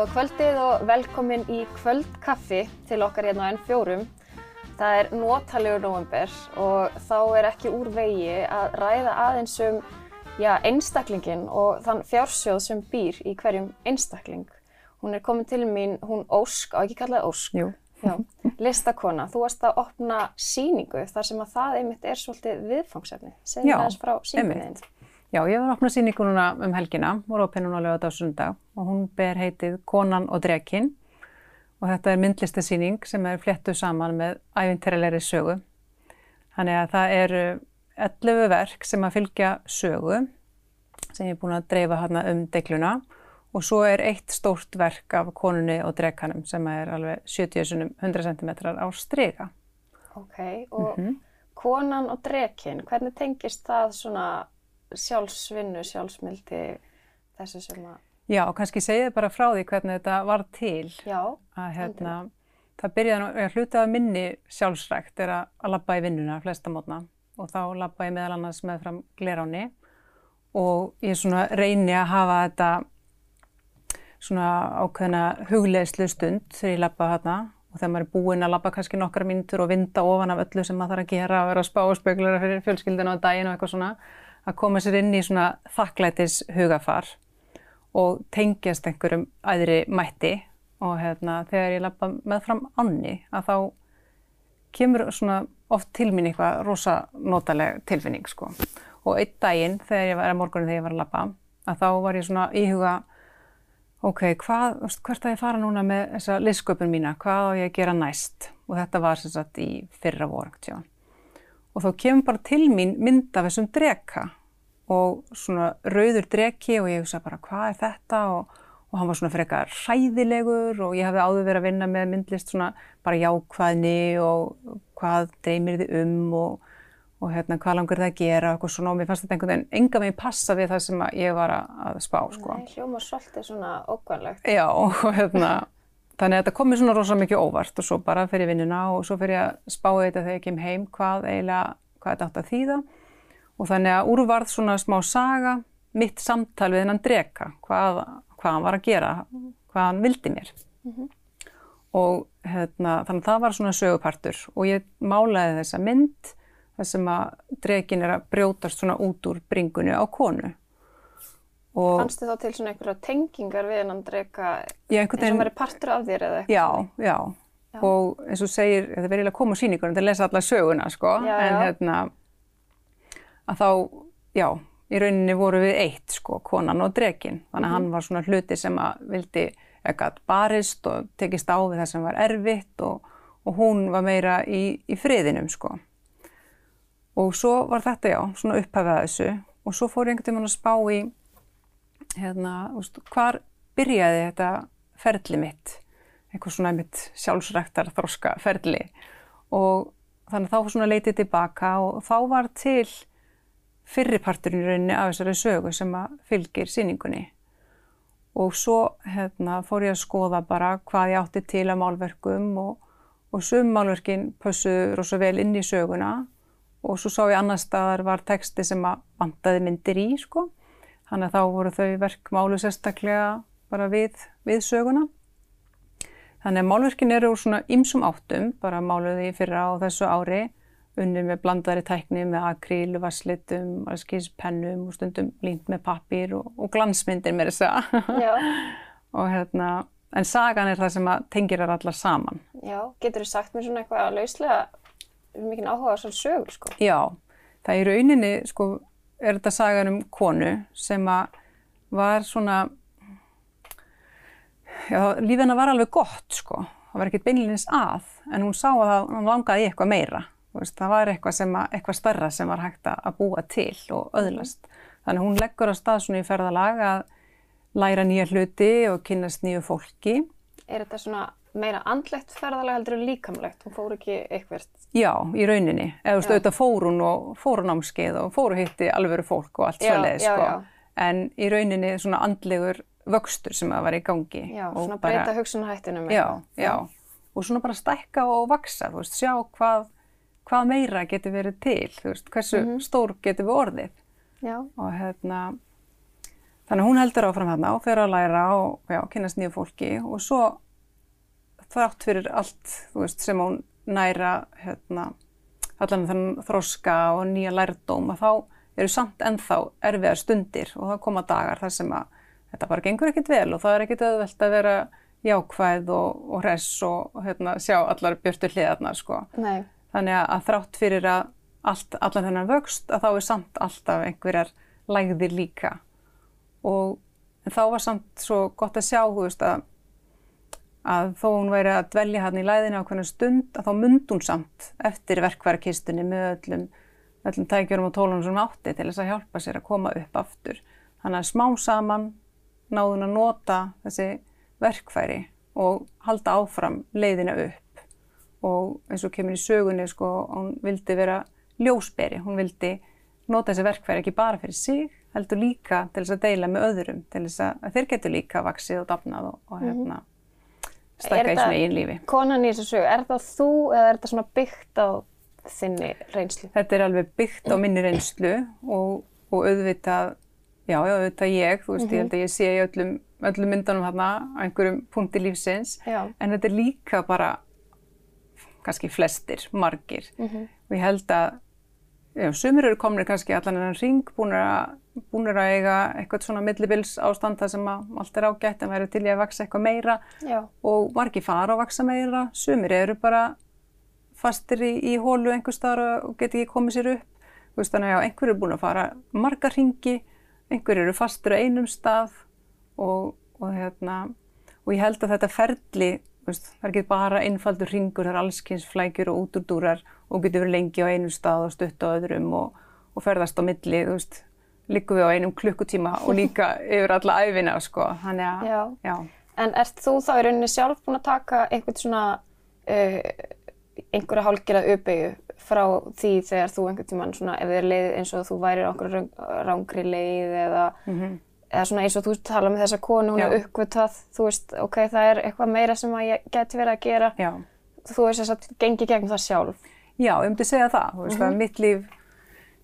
Góða kvöldið og velkomin í kvöldkaffi til okkar hérna á N4. Það er notalegur november og þá er ekki úr vegi að ræða aðeins um já, einstaklingin og þann fjársjóð sem býr í hverjum einstakling. Hún er komin til mín, hún Ósk, á ekki kallaði Ósk, Jú. já, listakona. Þú varst að opna síningu þar sem að það einmitt er svolítið viðfangsefni. Segðu Já, aðeins frá þinn. Já, ég var að opna síningu núna um helgina, voru á lögða á sundag og hún ber heitið Konan og Drekinn og þetta er myndlistasýning sem er fléttuð saman með æfinterilegri sögu. Þannig að það eru 11 verk sem að fylgja sögu sem ég er búin að dreifa hérna um degluna og svo er eitt stórt verk af konunni og drekanum sem er alveg 70 sinum 100 cm á striga. Ok, og Mhm. konan og drekinn, hvernig tengist það svona sjálfsvinnu, sjálfsmildi, þessu sem að, Já, og kannski segja bara frá því hvernig þetta var til. já, að hérna, það byrjaði að hluti af minni sjálfsrækt er að, að labba í vinnuna flesta mótna. Og þá labba ég meðal annars með fram gleráni. Og ég svona reyni að hafa þetta svona ákveðna hugleðslu stund þegar ég labba þarna. Og þegar maður er búinn að labba kannski nokkra mínútur og vinda ofan af öllu sem maður þarf að gera og vera að spá og speklara fyrir fjölskyldina á daginn og eitthvað svona að koma sér inn í svona þakklætis hugafar og tengjast einhverjum æðri mætti og hérna, þegar ég lappa með fram ánni að þá kemur svona oft til mín eitthvað rosa notaleg tilfinning sko. Og einn daginn þegar ég var, morgunin þegar ég var að lappa, að þá var ég svona íhuga, ok, hvað, hvert að ég fara núna með þessa listsköpun mína, hvað á ég að gera næst? Og þetta var sem sagt í fyrra voru, og þá kemur bara til mín mynd af þessum dreka og svona rauður dreki og ég hugsa bara hvað er þetta og, og hann var svona frekar hræðilegur og ég hafði áður verið að vinna með myndlist svona bara jákvæðni og hvað dreymir þið um og, og hérna hvað langur það að gera og eitthvað svona og mér fannst þetta einhvern veginn enga meginn passa við það sem ég var að, spá sko. nei, hljóma svolítið svona ókvæmlegt. Já og hérna þannig að þetta kom mér svona rosa mikið óvart og svo bara fyrir vinnuna og svo fyrir ég að spá í þetta þegar ég kem heim hvað eiginlega, hvað þetta átt að þýða. Og þannig að úrvarð svona smá saga mitt samtal við hennan dreka hvað, hvað hann var að gera hvað hann vildi mér. Og hérna, þannig að það var svona sögupartur og ég málaði þessa mynd þar sem að drekin er að brjótast svona út úr bringunni á konu Fannst þið þá til svona einhverja tengingar við ég einhvern eins og maður er partur af þér eða eitthvað? Já, já, Já. og eins og segir, þetta verður eiginlega að koma á síningunum til að lesa alla söguna, sko, Já, en hérna, að þá, já, í rauninni voru við eitt, sko, konan og drekin, þannig að hann var svona hluti sem að vildi eitthvað barist og tekist á við það sem var erfitt og, og hún var meira í, í friðinum, sko. Og svo var þetta, já, svona upphafið að þessu. Og svo fór ég einhvern tímann að spá í, hérna, úst, hvar byrjaði þetta ferli mitt? eitthvað svona mitt sjálfsræktar þroska ferli og þannig að þá svona leitið tilbaka og þá var til fyrriparturinn í rauninni af þessari sögu sem að fylgir síningunni og svo hérna, fór ég að skoða bara hvað ég átti til að málverkum og, og sum málverkin pössuðu rosa vel inn í söguna. Og svo sá ég annar staðar var texti sem að vantaði myndir í sko þannig að þá voru þau verk málu sérstaklega bara við, við söguna Þannig að málverkin eru úr svona ymsum áttum, bara máluði fyrra á þessu ári, unnið með blandaðri tækni, með akríl, vasslitum, pennum og stundum línt með pappír og, og glansmyndir með þess að. Hérna, en sagan er það sem að tengir þær allar saman. já, getur þú sagt mér svona eitthvað lauslega mikið áhuga á svona sögur, sko? Já, það í rauninni, sko, er þetta sagan um konu sem að var svona, já, hennar var alveg gott, sko. Það var ekkert beinlýnins að, en hún sá að hann langaði eitthvað meira. Veist, það var eitthvað, sem að, eitthvað starra sem var hægt að búa til og öðlast. Þannig hún leggur á stað svona í ferðalag að læra nýja hluti og kynnast nýju fólki. Er þetta svona meira andlegt ferðalega heldur en líkamlegt? Hún fór ekki eitthvað. Já, í rauninni. Eða Já. auðvitað fór hún og fór hún námskeið og fór og hitti alvöru fólk og allt Já, já, sko. já. En í rauninni svona andlegur vöxtur sem að var í gangi. Já, svona breyta hugsunarhættinum. Já, já. Og svona bara stækka og vaksa, þú veist, sjá hvað, hvað meira getur verið til, þú veist, hversu Mhm. stór getur við orðið. Já, Og hérna, Þannig hún heldur áfram hérna og fer að læra og já, kynast nýju fólki og svo þrátt fyrir allt veist, sem hún næra hérna, allan þannig þroska og nýja lærdóm að þá eru samt ennþá erfiðar stundir og það koma dagar þar sem að þetta bara gengur ekkit vel og það er ekkit auðvelt að vera jákvæð og, og hress og, hérna, sjá allar björtu hliðarnar sko. Nei. Þannig að þrátt fyrir að allt, allan þennan vöxt að þá er samt alltaf einhverjar lægðir líka og þá var samt svo gott að sjá, þú veist, að að þó hún væri að dvelja hann í læðinu á hvernig stund að þá mynd hún samt eftir verkværakistunni með öllum, öllum tækjurum og tólunum sem átti til þess að hjálpa sér að koma upp aftur. Þannig að smá saman náðu hún að nota þessi verkfæri og halda áfram leiðina upp. Og eins og kemur í sögunni sko, hún vildi vera ljósberi, hún vildi nota þessi verkfæri ekki bara fyrir sig, heldur líka til þess að deila með öðrum, til þess að þeir getur líka vaksið og dafnað og, og hérna stækka í svona einn lífi. Konan í þessu sögu, er það þú eða er þetta svona byggt á þinni reynslu? Þetta er alveg byggt á minni reynslu og, og auðvitað, já, auðvitað ég, þú veist, mm -hmm. ég held að ég sé í öllum, öllum myndunum hérna á einhverjum punkti lífsins, já. en þetta er líka bara kannski flestir, margir mm -hmm. og ég held að, já, sumir eru komnir kannski allan en ring búin að búinir að eiga eitthvað svona millibils ástand þar sem allt er ágætt en væri til ég að vaksa eitthvað meira Já. og margir fara að vaksa meira, sumir eru bara fastir í, í hólu einhver staðar og geti ekki komið sér upp. Veist, þannig að einhver eru búin að fara marga ringi, einhver eru fastir á einum stað og, og, hérna, og ég held að þetta ferli, veist, það er ekki bara einfaldur ringur, það er allskynns flækjur og útúrdúrar og getur verið lengi á einum stað og stutt á öðrum og, og ferðast á milli, þú veist liggum við á einum klukkutíma og líka yfir alla æfina sko. Þannig að, já. já. En ert þú þá í rauninni sjálf búin að taka einhvern svona, uh, einhverja hálgjörða uppeyju frá því þegar þú einhvern tíman svona, ef þið er leið eins og þú værir á einhverju rángri leið eða, mm -hmm. eða svona eins og þú tala með þessa konu, hún er uppvitað, þú veist, ok, það er eitthvað meira sem að ég geti verið að gera. Já. Þú veist þess að gengi gegn það sjálf. Já, ég myndi segja það, þú veist, mm -hmm. að mitt líf,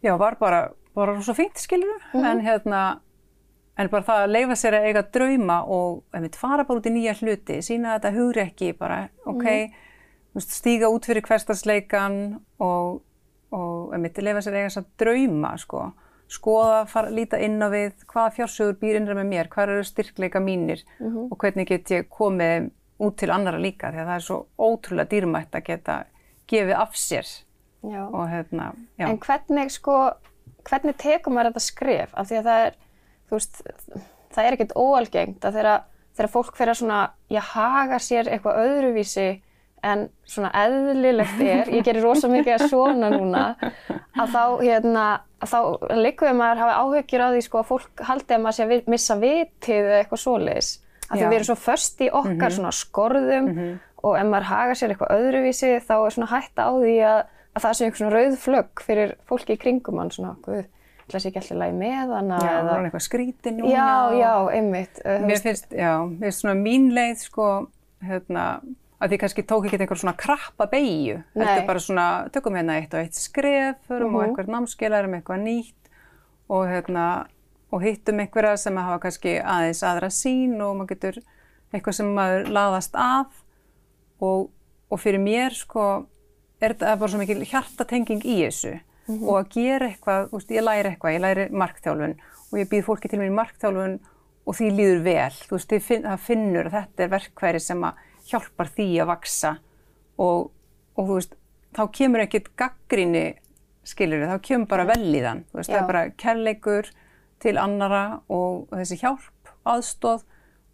já, var bara bara rosa fínt, skilur mm -hmm. en hérna, en bara það að leifa sér að eiga drauma og einmitt fara bara út í nýja hluti, sína þetta hugri ekki bara, ok, mm -hmm. stíga út fyrir hverstarsleikan og, og einmitt leifa sér að eiga að drauma, sko, skoða, fara, líta inn á við, hvað fjársögur býr innra með mér, hvað eru styrkleika mínir mm -hmm. og hvernig get ég komið út til annara líka, því að það er svo ótrúlega dýrmætt að geta gefið af sér. Já. Og hérna, já. En hvernig, sko, hvernig tekum maður þetta skref? Af því að það er, þú veist, það er ekkert óalgengt að þegar, þegar fólk fyrir að svona, já, haga sér eitthvað öðruvísi en svona eðlilegt er, ég gerir rosa mikið að svona núna, að þá, hérna, að þá líkuðum maður hafa áhuggjur á því sko að fólk haldi að maður sé að missa vitið eða eitthvað svoleiðis. Af því við erum svo först í okkar mm -hmm. svona skorðum mm -hmm. og ef maður haga sér eitthvað öðruvísi þá er svona hætta á því að að það sé einhvern svona rauð flögg fyrir fólki í kringum hann svona, guð, ætla sér ekki alltaf lægi með hana Já, það er eitthvað skrítið núna. Já, já, einmitt. Mér finnst, já, mér finnst svona mín leið sko, hérna, að því kannski tók ekki einhver svona krappa beigju. Þetta er bara svona, tökum hérna eitt og eitt skref, förum uh -huh. og einhver námskeið, erum eitthvað nýtt og hérna, og hittum einhverja sem hafa kannski aðeins aðra sín og maður getur eitthvað sem maður laðast að og, og fyrir mér sko er þetta bara svo mikil hjartatenging í þessu mm -hmm. og að gera eitthvað, veist, ég læri eitthvað, ég læri markþjálfun og ég býð fólki til mér í markþjálfun og því líður vel, þú veist, finn, það finnur að þetta er verkværi sem að hjálpar því að vaksa og, og þú veist, þá kemur ekkert gaggrinni, skiljur þið, þá kemur bara vel í þann, þú veist, Já. það er bara kærleikur til annara og, og þessi hjálp, aðstóð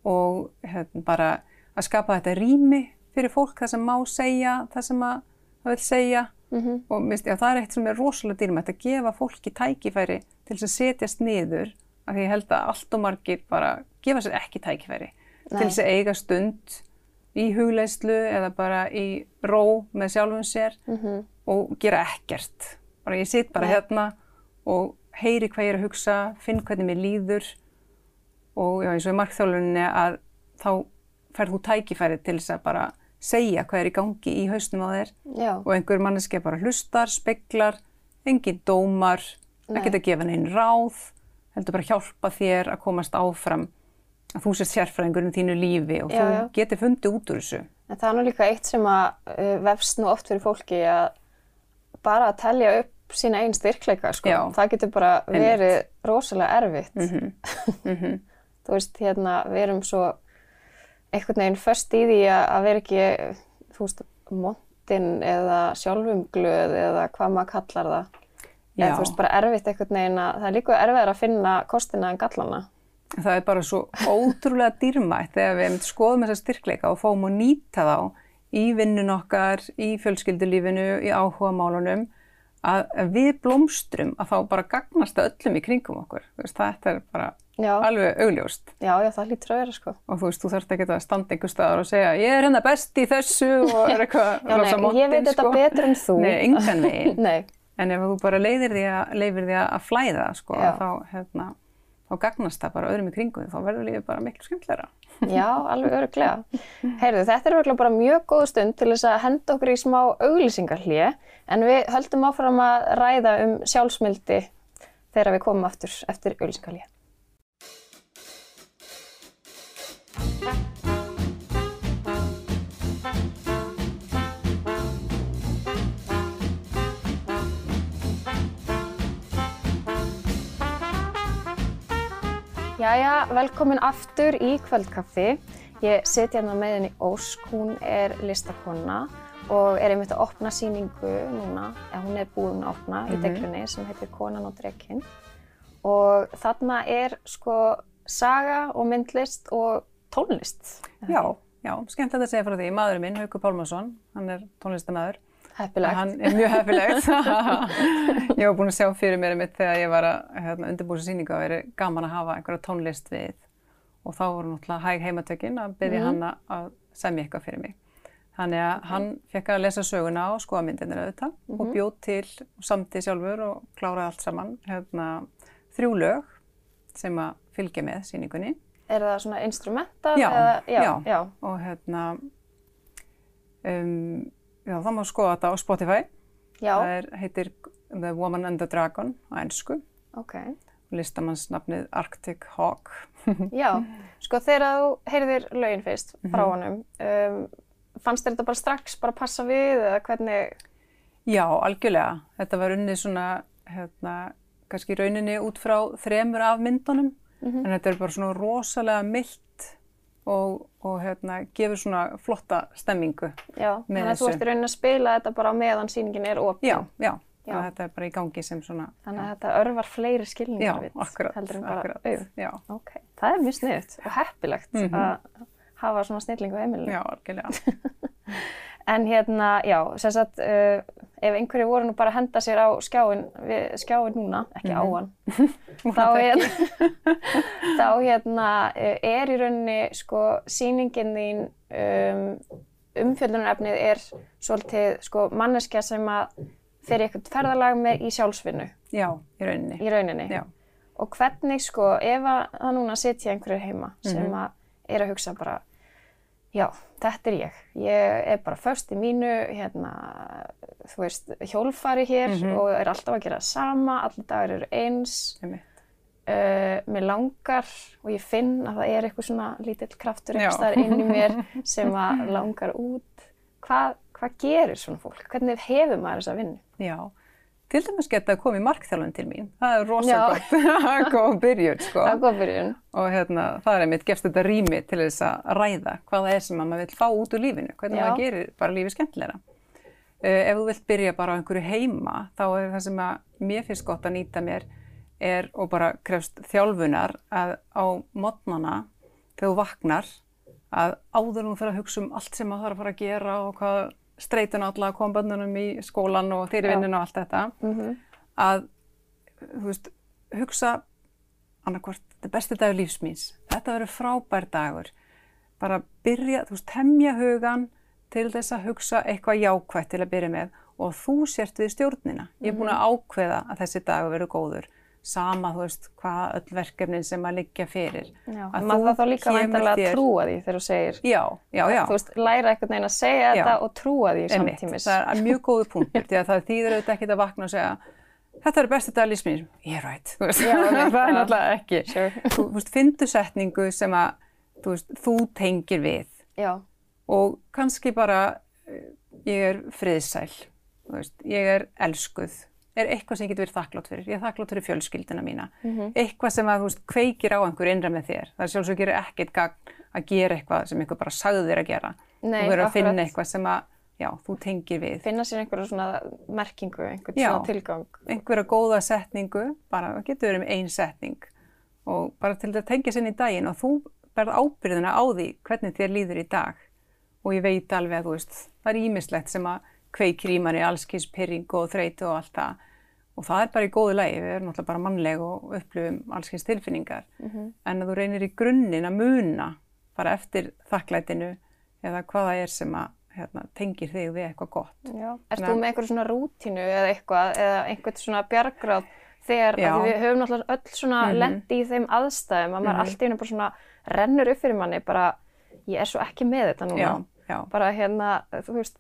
og hérna, bara að skapa þetta rými fyrir fólk, það sem má segja, það sem að það vil segja mm -hmm. og mist, já, það er eitt sem er rosalega dýrmætt að gefa fólki tækifæri til þess að setjast niður af því ég held að allt og margir bara gefa sér ekki tækifæri Nei. til þess að eiga stund í hugleislu eða bara í ró með sjálfum sér mm -hmm. og gera ekkert bara ég sitt bara Nei. hérna og heyri hvað ég er að hugsa, finn hvernig mér líður og já eins og í markþjálfunni að þá ferð þú tækifæri til þess að bara segja hvað er í gangi í hausnum á þér Já. og einhver manneski bara hlustar, speklar, engin dómar, ekkert að gefa neinn ráð, heldur bara hjálpa þér að komast áfram að þú sér sérfræðingur um þínu lífi og Já, þú já. getur fundið út úr þessu. En það er nú líka eitt sem að uh, vefst nú oft fyrir fólki að bara að telja upp sína einn styrkleika, sko. Já. Það getur bara verið rosalega erfitt. Mhm. Þú veist, hérna, við erum svo einhvern veginn först í því að, vera ekki, þú veist, montinn eða sjálfumglöð eða hvað maður kallar það. Já. þú veist, bara erfitt einhvern veginn að það er líka erfiðar að finna kostina en gallana. Það er bara svo ótrúlega dýrmætt þegar við skoðum þessa styrkleika og fáum að nýta þá í vinnun okkar, í fjölskyldulífinu, í áhugamálunum að við blómstrum að þá bara gagnast það öllum í kringum okkur. Veist, þetta er bara Já, alveg augljóst já, já, það lítur að vera, sko. og þú veist, þú þarft ekki að standa einhver staðar og segja ég er hérna best í þessu og er eitthvað Já, nei, ég veit þetta betur en þú. Nei, engan veginn. En ef þú bara leiðir því að, leifir því að flæða, sko, þá, hérna, þá gagnast það bara öðrum í kringum, þá verður lífið bara miklu skemmtilegra. Já, alveg öruglega. Heyrðu, þetta er öruglega bara mjög góð stund til þess að henda okkur í smá auglýsingarhlje en við höldum áfram að ræða um sjálfsmildi þegar við komum aftur eftir auglýsingarhlje. Jæja, velkomin aftur í kvöldkaffi. Ég sit hérna með henni Ósk, hún er listakonna og er einmitt að opna sýningu núna, eða hún er búin að opna í deglunni sem heitir Konan og drekinn. Og þarna er sko saga og myndlist og tónlist. Já, já, skemmtilegt að segja frá því. Maðurinn minn, Haukur Pálmarsson, hann er tónlistamæður. Heppilegt. Hann er mjög heppilegt. ég var búin að sjá fyrir mér mitt þegar ég var að hérna, undirbúsa sýningu að veri gaman að hafa einhverja tónlist við. Og þá voru náttúrulega hæg heimatökin að byrja Mhm. hann að semja eitthvað fyrir mig. Þannig að hann fekk að lesa söguna og skoða myndinir auðvitað Mhm. og bjóð til og samti sjálfur og kláraði allt saman. Hérna, þrjú lög sem að fylgja með sýningunni. Er það svona instrumental? Já, eða, já, já. já. og hérna um, já, það má skoða þetta á Spotify Já, það er, heitir The Woman and the Dragon á ennsku ok. listamannsnafnið Arctic Hawk Já, sko þegar þú heyrðir lögin fyrst Mhm. frá honum, um, fannst þér þetta bara strax bara passa við eða hvernig, já, algjörlega þetta var unnið svona hérna, kannski rauninni út frá þremur af myndunum Mhm. en þetta er bara svona rosalega mildt og, og hérna, gefur svona flotta stemmingu já, þannig að þú þessu. ert í rauninni að spila þetta bara á meðan sýningin er opin. já, já, Já. já. þetta er bara í gangi sem svona Þannig að þetta örvar fleiri já, skilningar við akkurat, heldur en bara akkurat auð. já, Ok, það er mjög sniðut og heppilegt Mhm. að hafa svona snillingu heimilinu. já, algjörlega En hérna, já, sem sagt, uh, ef einhverju voru nú bara að henda sér á skjáin, við, skjáin núna, ekki á hann, þá, hérna, þá hérna uh, er í rauninni, sko, sýningin þín, um, umfjöldunarefnið er svolítið, sko, manneskja sem að í eitthvað ferðalag með í sjálfsvinnu. Já, í rauninni. Í rauninni. já, Og hvernig, sko, ef að núna sitja einhverju heima sem Mhm. að er að hugsa bara, já, þetta er ég. Ég er bara först í mínu, hérna, þú veist, hjólfari hér Mhm. og er alltaf að gera það sama, allir dagar eru eins. einmitt Uh, mér langar og ég finn að það er eitthvað svona lítill kraftur Já. eitthvað staðar inn í mér sem að langar út. Hvað, hvað gerir svona fólk? Hvernig hefur maður þessa vinnu? Já, til dæmis geta að koma í markþjálfun til mín. Það er rosa Já. gott, góð byrjun, sko. Það er góð byrjun. Og hérna, það er einmitt, gefst þetta rými til þess að ræða hvað það er sem að maður vil fá út úr lífinu, hvernig Já. maður gerir bara lífið skemmtilegra. Uh, ef þú vilt byrja bara á einhverju heima, þá er það sem að mér finnst gott að nýta mér er og bara krefst þjálfunar að á modnana, þegar þú vaknar, að áður nú fyrir að hugsa um allt sem maður þarf að fara að gera og hvað streytun allar að koma bönnunum í skólan og þeirri Já. vinnun og allt þetta, Mm að þú veist, hugsa annarkvort, þetta er besti dagur lífsmýns þetta verður frábær dagur. Bara byrja, þú veist, temja hugan til þess að hugsa eitthvað jákvætt til að byrja með og þú sért við stjórnina. Ég er búin að ákveða að þessi dagur verður góður sama, þú veist, hvað öll verkefnin sem að liggja fyrir. Já, Að maður þarf þá líka kemur væntanlega að trúa því þegar þú segir, Já, já, já. þú veist, læra einhvern veginn að segja Já. þetta og trúa því samtímis. það er mjög góðu punktur því að það þýðir auðvitað ekkert að vakna og segja þetta er besti dag lífsmýr, ég er rætt, það er náttúrulega ekki. Sure. Þú veist, fyndu setningu sem að, þú veist, þú tengir við Já, og kannski bara, eh, ég er friðsæl, veist, ég er elskuð, er eitthvað sem ég get verið þakklátt fyrir, ég er þakklátt fyrir fjölskyldina mína, Mhm. eitthvað sem að, þú veist, kveikir á einhver innra með þér, það er sjálfsög gerir ekkert gagn að gera eitthvað sem einhver bara sagði þér að gera, Nei, þú verður að finna eitthvað sem að, já, þú tengir við. finna sér einhverja svona merkingu, einhvern Já. svona tilgang. einhverja góða setningu, bara það getur verið með ein setning og bara til að tengja sinni í daginn og þú berð ábyrðina á því hvernig þér líður í dag og ég veit alveg að þú veist, það er ímislegt sem að kveikir í manni allskins pyrring og þreytu og allt það og það er bara í góðu lagi, við erum náttúrulega bara mannleg og upplifum allskins tilfinningar en að þú reynir í grunninn að muna bara eftir þakklætinu eða hvað það er sem að hérna, tengir þig við eitthvað gott. Nei. þú með einhverju svona rútínu eða eitthvað, eða einhvern svona bjargráð þegar við höfum náttúrulega öll svona Mhm. lendi í þeim aðstæðum að maður allt í hennu bara svona rennur upp fyrir manni bara, ég er svo ekki með þetta núna. Já, já. Bara hérna, þú veist,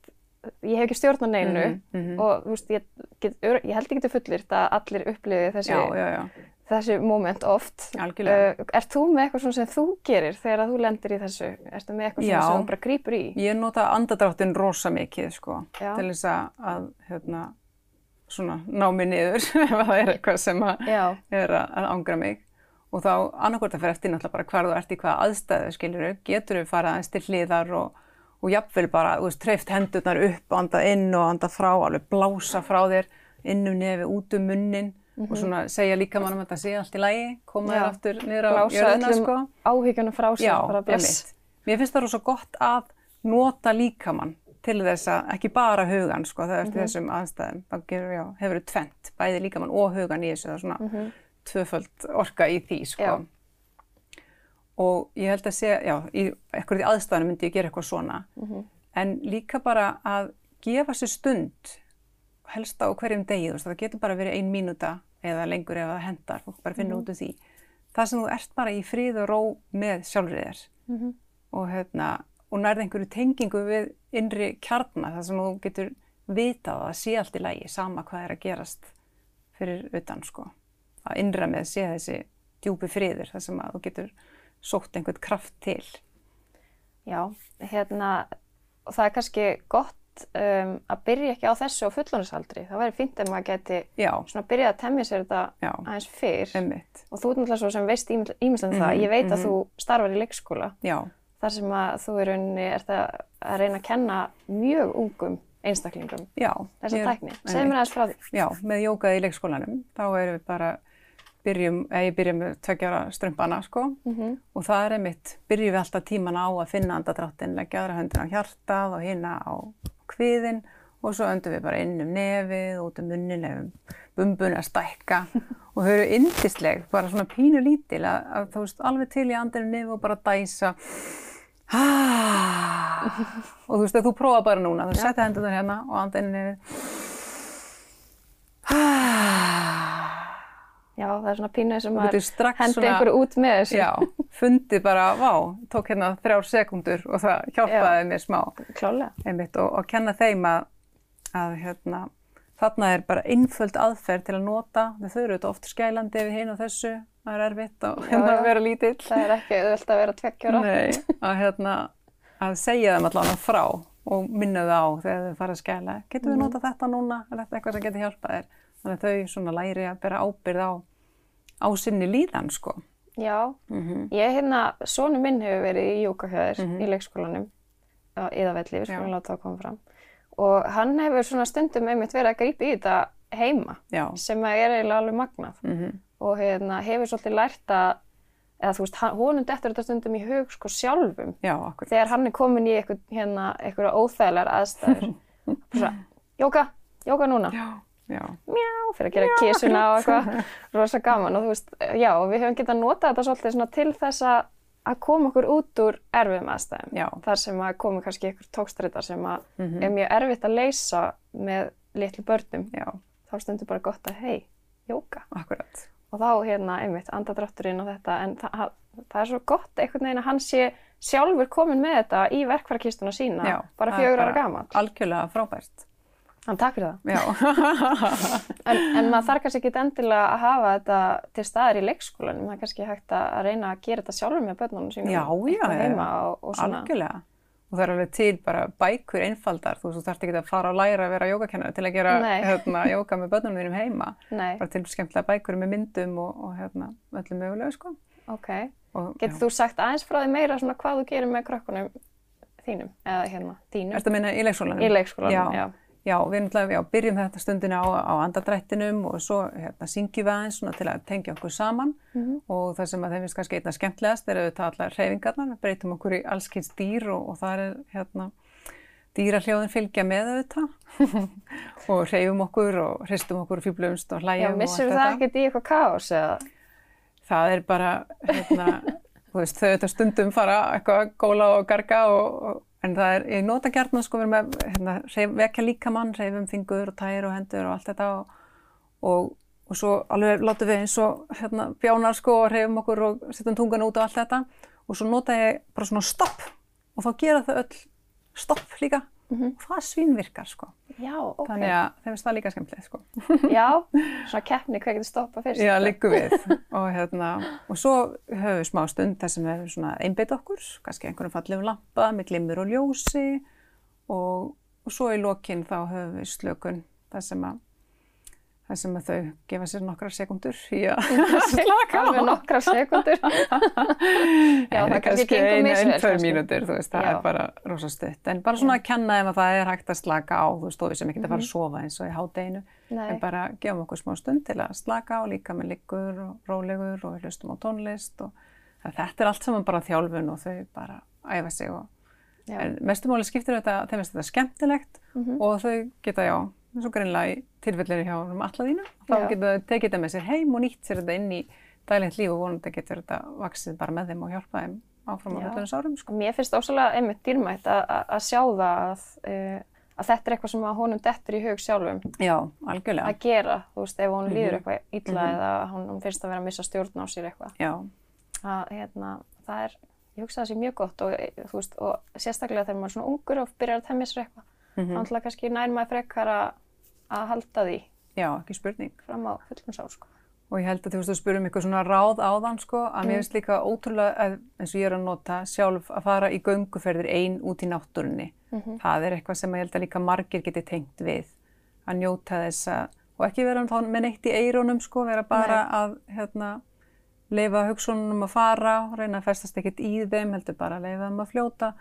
ég hef ekki stjórn á neinu Mhm, mhm. og þú veist, ég, get, ég held ekki til fullirt að allir upplifi þessi, Já, já, já, þessi moment oft. Uh, ert þú með eitthvað svona sem þú gerir þegar þú lendir í þessu? Ertu með eitthvað svona sem þú bara grýpur í? Ég nota andadráttin rosa mikið, sko, til þess að, að hérna, svona, ná mig niður ef það er eitthvað sem að er að, að ángra mig. Og þá annarkvort að fyrir eftir náttúrulega bara hvar þú ert í hvaða aðstæðu, skilur þau, getur þau fara aðeins til hliðar og, og jafnvel bara, þú veist, treyft hendurnar upp, anda inn og anda frá, alveg blása frá þér, inn um nefi, út um munnin og svona segja líka mann um að þetta sé allt í lagi, koma þér aftur niður á jörðina, öllum sko. áhyggjunum frá sér, bara bless. Mér finnst það rosa gott að nota líkamann til þess að, ekki bara hugan sko, þegar Mhm. eftir þessum aðstæðum, þá gerur, já, hefur þau tvent, bæði líkamann og hugan í þessu, það er svona tvöföld orka í því, sko. Mhm. Já. Og ég held að sé, já, í eitthvað í aðstæðanum myndi ég gera eitthvað svona, Mhm. en líka bara að gefa sér stund, helst á hverjum degi, þú veist, það getur bara verið ein mínúta eða lengur ef það hendar, fólk bara Mhm. finnur út úr því. Það sem þú ert bara í fríð og ró með sjálfrið þér Mhm. og, hérna, og nærði einhverju tengingu við innri kjarnar, þar sem þú getur vitað að það sé allt í lægi, sama hvað er að gerast fyrir utan, sko. Að innra með sé þessi djúpi friður, þar sem að þú getur sótt einhvern kraft til. Já, hérna, það er kannski gott um, að byrja ekki á þessu á fullónusaldri. Það væri fínt ef maður geti Já, svona byrjað að temja sér þetta Já. aðeins fyrr. emmitt. Og þú ert náttúrulega svo sem veist ímislega það. Mhm, Ég veit að mhm. þú starfar í leikskóla. Já, Þar sem að þú í rauninni ert að, að reyna að kenna mjög ungum einstaklingum já. þessa tækni. Segð mér aðeins frá því. Já, með jókað í leikskólanum, þá erum við bara, byrjum, eða ég byrja með tveggjara strömpana, sko, Mm og það er einmitt, byrjum við alltaf tíman á að finna andadráttin, leggja aðra höndin á hjartað og hina á kviðin og svo öndum við bara inn um nefið, út um munnin, ef bumbun að stækka. Og þau eru yndisleg, bara svona pínu lítil að, að þú veist, alveg til í andinu nefið og bara dæsa. Og þú veist, að þú prófa bara núna, þú setja hendur hérna og andinu nefið. Já, það er svona pínu sem maður hendi einhverju út með þessu. Já, fundið bara, vá, tók hérna þrjár sekundur og það hjálpaði mér smá Klálega. einmitt og, og kenna þeim að, að hérna, þarna er bara einföld aðferð til að nota, þau eru þetta oft skælandi yfir hinn og þessu, það er erfitt og hérna já. að vera lítill. Það er ekki auðvelt að vera tveggjára. Nei, að hérna, að segja þeim allavega frá og minna þau á þegar þau fara að skæla. Getur við Mhm. nota þetta núna? Er þetta eitthvað sem getur hjálpað þér? Þannig að þau svona læri að bera ábyrð á, á sinni líðan, sko. Já, Mm ég hérna, sonu minn hefur verið í jókahjöður Mhm. í leikskólanum á Íðavelli, við skulum láta það koma fram. Og hann hefur svona stundum einmitt verið að grípa í þetta heima, Já. sem er eiginlega alveg magnað. Mm Og hérna, hefur svolítið lært að, eða þú veist, honum dettur þetta stundum í hug sko sjálfum. Já. Þegar hann er komin í eitthvað, hérna, óþægilegar aðstæður. Bara svona, jóka, jóka núna. Já. Mjá, fyrir að gera kísuna og eitthvað, rosa gaman og þú veist, já, við höfum getað notað þetta svolítið til þess að koma okkur út úr erfiðum aðstæðum. Já. Þar sem að komi kannski ykkur tókstreitar sem að Mhm. er mjög erfitt að leysa með litlu börnum. Já, Þá stundur bara gott að, hei, jóka. akkurat. Og þá hérna, einmitt, andadrátturinn og þetta, en það, það er svo gott einhvern veginn að hann sé sjálfur komin með þetta í verkfærakistuna sína, Já, bara fjögur ára gamall. Algjörlega frábært. Hann takk fyrir það. Já, En, en maður þarf kannski ekki endilega að hafa þetta til staðar í leikskólanum. Það er kannski hægt að reyna að gera þetta sjálfur með börnunum sínum. Já, já, og, og algjörlega. Og það er alveg til bara bækur einfaldar, þú þarft ekki að fara að læra að vera jógakennari til að gera hérna, jóga með börnunum þínum heima. Nei, Bara til skemmtilega bækur með myndum og, og hérna, öllum mögulega, sko. ok. Getur þú sagt aðeins frá því meira svona hvað þú gerir með krökkunum þínum? Eða hérna, að já. Já. Já, við náttúrulega, já, byrjum þetta stundina á, á andadrættinum og svo hérna, syngjum við aðeins til að tengja okkur saman Mhm. og það sem að þeim finnst kannski einna skemmtilegast er auðvitað allar hreyfingarnar, við breytum okkur í allskynns dýr og, og það er hérna dýrahljóðin fylgja með auðvitað og hreyfum okkur og hristum okkur og fýblumst og Já, hlægjum og missur allt það þetta. ekkert í eitthvað kaos eða? Það er bara, hérna, þú veist, þau auðvitað stundum fara eitthvað að góla og garga og, og en það er, ég nota gjarnan sko verið með, hérna, hreyf, vekja líkamann, hreyfum fingur og tær og hendur og allt þetta og, og, og svo alveg látum við eins og hérna bjánar sko og hreyfum okkur og setjum tungan út og allt þetta. Og svo nota ég bara svona stopp og þá gera þau öll stopp líka Mhm. og það svínvirkar sko. Já, ok. Þannig að þeim finnst það líka skemmtilegt sko. Já, svona keppni, hvað getur stoppað fyrst? Já, liggum við og, hérna, og svo höfum við smá stund þar sem við svona einbeit okkur, kannski einhvern fallegum lampa með glimur og ljósi og, og svo í lokin þá höfum við slökun þar sem að þar sem að þau gefa sér nokkrar sekundur í að slaka á. Alveg nokkra sekundur. Já, það kannski gengur ein, misvel, ein, tvær kannski. mínútur, þú veist, það Já. er bara rosa stutt. En bara svona að kenna þeim að það er hægt að slaka á, þú veist, og við sem ekki að fara að sofa eins og í hádeginu. Mhm. En bara gefum okkur smá stund til að slaka á, líka með liggur og rólegur og við hlustum á tónlist og þetta er allt saman bara þjálfun og þau bara æfa sig og Já. en mestumáli skiptir þetta, þeim finnst þetta skemmtilegt Mhm. og þau geta, já, eins og greinlega í tilfellinu hjá um allaðínu, þá geta þau tekið þetta með sér heim og nýtt sér þetta inn í dælegt líf og vonandi getur þetta vaksið bara með þeim og hjálpa þeim áfram á hlutunins árum, sko. Mér finnst ósala einmitt dýrmætt að, að, að sjá það að, uh, að þetta er eitthvað sem að honum dettur í hug sjálfum Já, algjörlega. að gera, þú veist, ef hún líður Mhm. eitthvað illa Mhm. eða hún, finnst að vera að missa stjórn á sér eitthvað. Já, Að, hérna, það er, ég hugsa það sé mjög gott og, e, þú veist, og sérstaklega þegar maður er svona ungur og byrjar að temja sér eitthvað. mm Mm. Þannig kannski nær maður frekar að, að halda því já, ekki spurning. fram á fullum sál, sko. Og ég held að þú veist, þú spurum eitthvað svona ráð áðan, sko, að Mm. mér finnst líka ótrúlega, að, eins og ég er að nota sjálf, að fara í gönguferðir ein út í náttúrunni. Mhm. Það er eitthvað sem ég held að líka margir geti tengt við, að njóta þess að, og ekki vera þá með neitt í eirónum, sko, vera bara að, hérna, leifa hugsunum að fara, reyna að festast ekkert í þeim, heldur bara að leifa þeim að fljóta,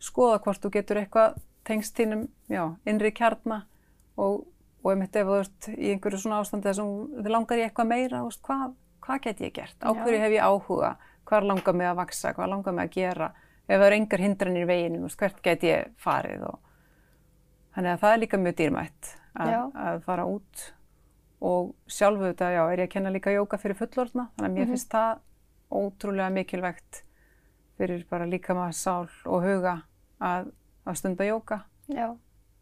skoða hvort þú getur eitthvað tengst þínum, já, innri kjarna og, og einmitt ef þú ert í einhverju svona ástandi þar sem þið langar í eitthvað meira, þú veist, hvað, hvað get ég gert? Á hverju hef ég áhuga? Hvað langar mig að vaksa? Hvað langar mig að gera? Ef það eru engar hindranir í veginu, þú veist, hvert get ég farið? Og... Þannig að það er líka mjög dýrmætt að, að fara út og sjálfu þetta, já, er ég að kenna líka jóka fyrir fullorðna, þannig að mér Mhm. finnst það ótrúlega mikilvægt fyrir bara líkama, sál og huga að, að stunda jóka. Já.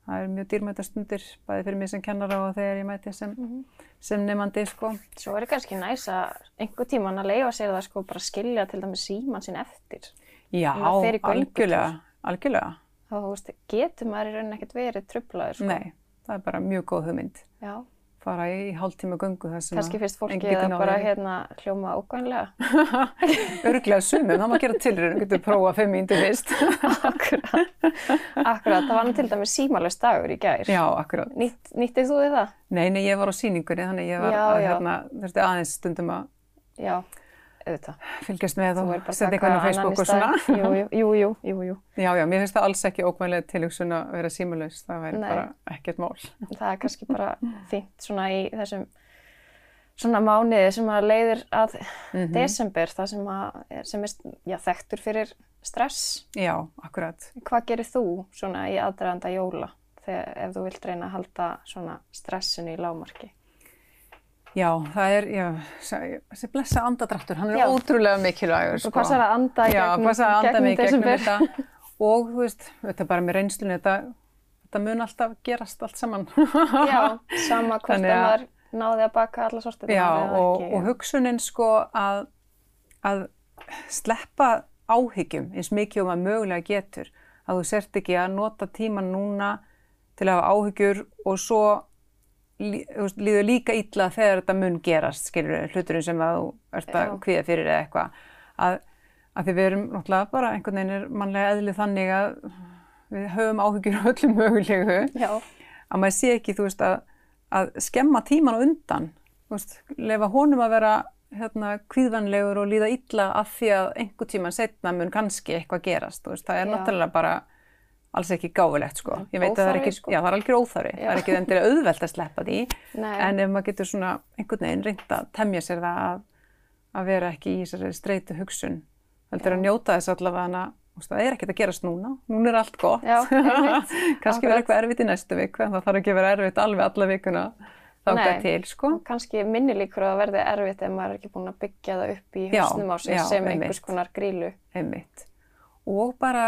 Það er mjög dýrmæta stundir, bæði fyrir mig sem kennara og þegar ég mæti sem, Mhm. sem nefandi, sko. Svo er kannski næs að einhver tíman að leifa sér það sko bara skilja til dæmis síman sinn eftir. Já, algjörlega, algjörlega. Þá, veist, getur maður í rauninni ekkert verið trublaður sko. Nei, það er bara mjög góð hugmynd. Já. Fara í hálftíma göngu þar sem Kannski fyrst fólki náð bara hérna hljóma ókvæmlega. Örglega sumum, það má gera tilraun, getur prófa fimm mínútur fyrst. Akkurat. Akkurat, það var til dæmis símalöst dagur í gær. Já, akkurát. Nýtt, nýttið þú þið það? Nei, nei, ég var á sýningunni, þannig ég var Já, að, hérna, þurfti aðeins stundum að Já, auðvitað. fylgjast með og setja eitthvað á Facebook og svona. Jú, jú, jú, jú, jú. Já, já, mér finnst það alls ekki ókvæmlega tilhugsun að vera símulaus, það væri Nei. bara ekkert mál. Það er kannski bara fínt svona í þessum svona mánuði sem að leiðir að Mhm. desember, það sem, að, sem er já, þekktur fyrir stress. Já, akkurat. Hvað gerir þú svona í aðdraganda jóla þegar ef þú vilt reyna að halda svona stressinu í lágmarki? Já, það er, já, þessi blessa andadráttur, hann er Já. ótrúlega mikilvægur, Þú passar að anda í gegnum, í gegnum desember. þetta og þú veist, þetta bara með reynslunni, þetta, þetta mun alltaf gerast allt saman. Já, sama hvort að maður náði að baka alla sortir Já, og, og hugsunin sko að, að sleppa áhyggjum eins mikið og maður mögulega getur, að þú sért ekki að nota tíman núna til að hafa áhyggjur og svo líður líka illa þegar þetta mun gerast, skilur hluturinn sem að þú ert að Já. kvíða fyrir eða eitthvað. Að, að því við erum náttúrulega bara einhvern veginn er mannlega eðlið þannig að við höfum áhyggjur af öllum mögulegu Já, að maður sé ekki, þú veist, að, að skemma tíman á undan, þú veist, lefa honum að vera hérna kvíðvanlegur og líða illa af því að einhver tíman setna mun kannski eitthvað gerast, þú veist, það er náttúrulega bara alls ekki gáfulegt, sko. Ég veit að það er ekki, sko. já, það er algjör óþarfi, Já. það er ekki endilega auðvelt að sleppa því, nei, en ef maður getur svona einhvern veginn reynd að temja sér það að, að vera ekki í þessari streitu hugsun, heldur að njóta þess allavega hana, það er ekkert að gerast núna, núna er allt gott, kannski verður eitthvað erfitt í næstu viku, en það þarf ekki að vera erfitt alveg alla vikuna Nei. til, sko. kannski minni líkur að verði erfitt ef maður er ekki búin að byggja það upp í Já, hausnum á sig já, sem einmitt. einhvers konar grílu. einmitt. Og bara,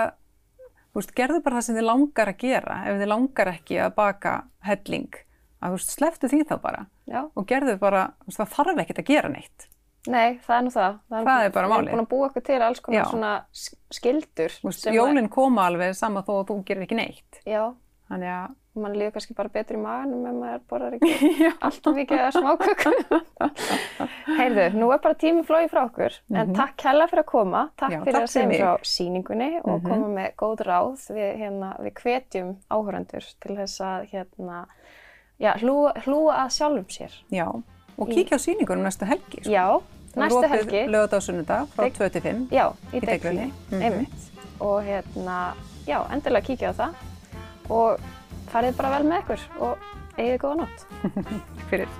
veist, gerðu bara það sem þið langar að gera, ef þið langar ekki að baka helling, að veist, sleftu því þá bara Já, og gerðu bara, veist, það þarf ekkert að gera neitt. nei, það er nú það. Það er bara Við málið. erum búin að búa okkur til alls konar Já. svona sk- skildur. Jólinn koma alveg sama þó að þú gerir ekki neitt. Já, Þannig að, mann líður kannski bara betur í maganum ef maður borðar ekki alltaf mikið að smáköku. Heyrðu, nú er bara tími flóið frá okkur, en takk hella fyrir að koma, takk Mhm. Já, fyrir takk að segja frá síningunni og Mhm. koma með góð ráð. Við, hérna, við hvetjum áhörandur til þess að hérna, já, hlúa, hlúa að sjálfum sér. já, og kíkja á sýningunum næstu helgi. Sko. Já, næstu helgi. Lögða á sunnudag frá Deg- 2 til 5. Já, í Í. Deiglunni, Mhm. einmitt. Og hérna, já, endilega kíkja á það og farið bara vel með ykkur og eigið góða nótt. Fyrir.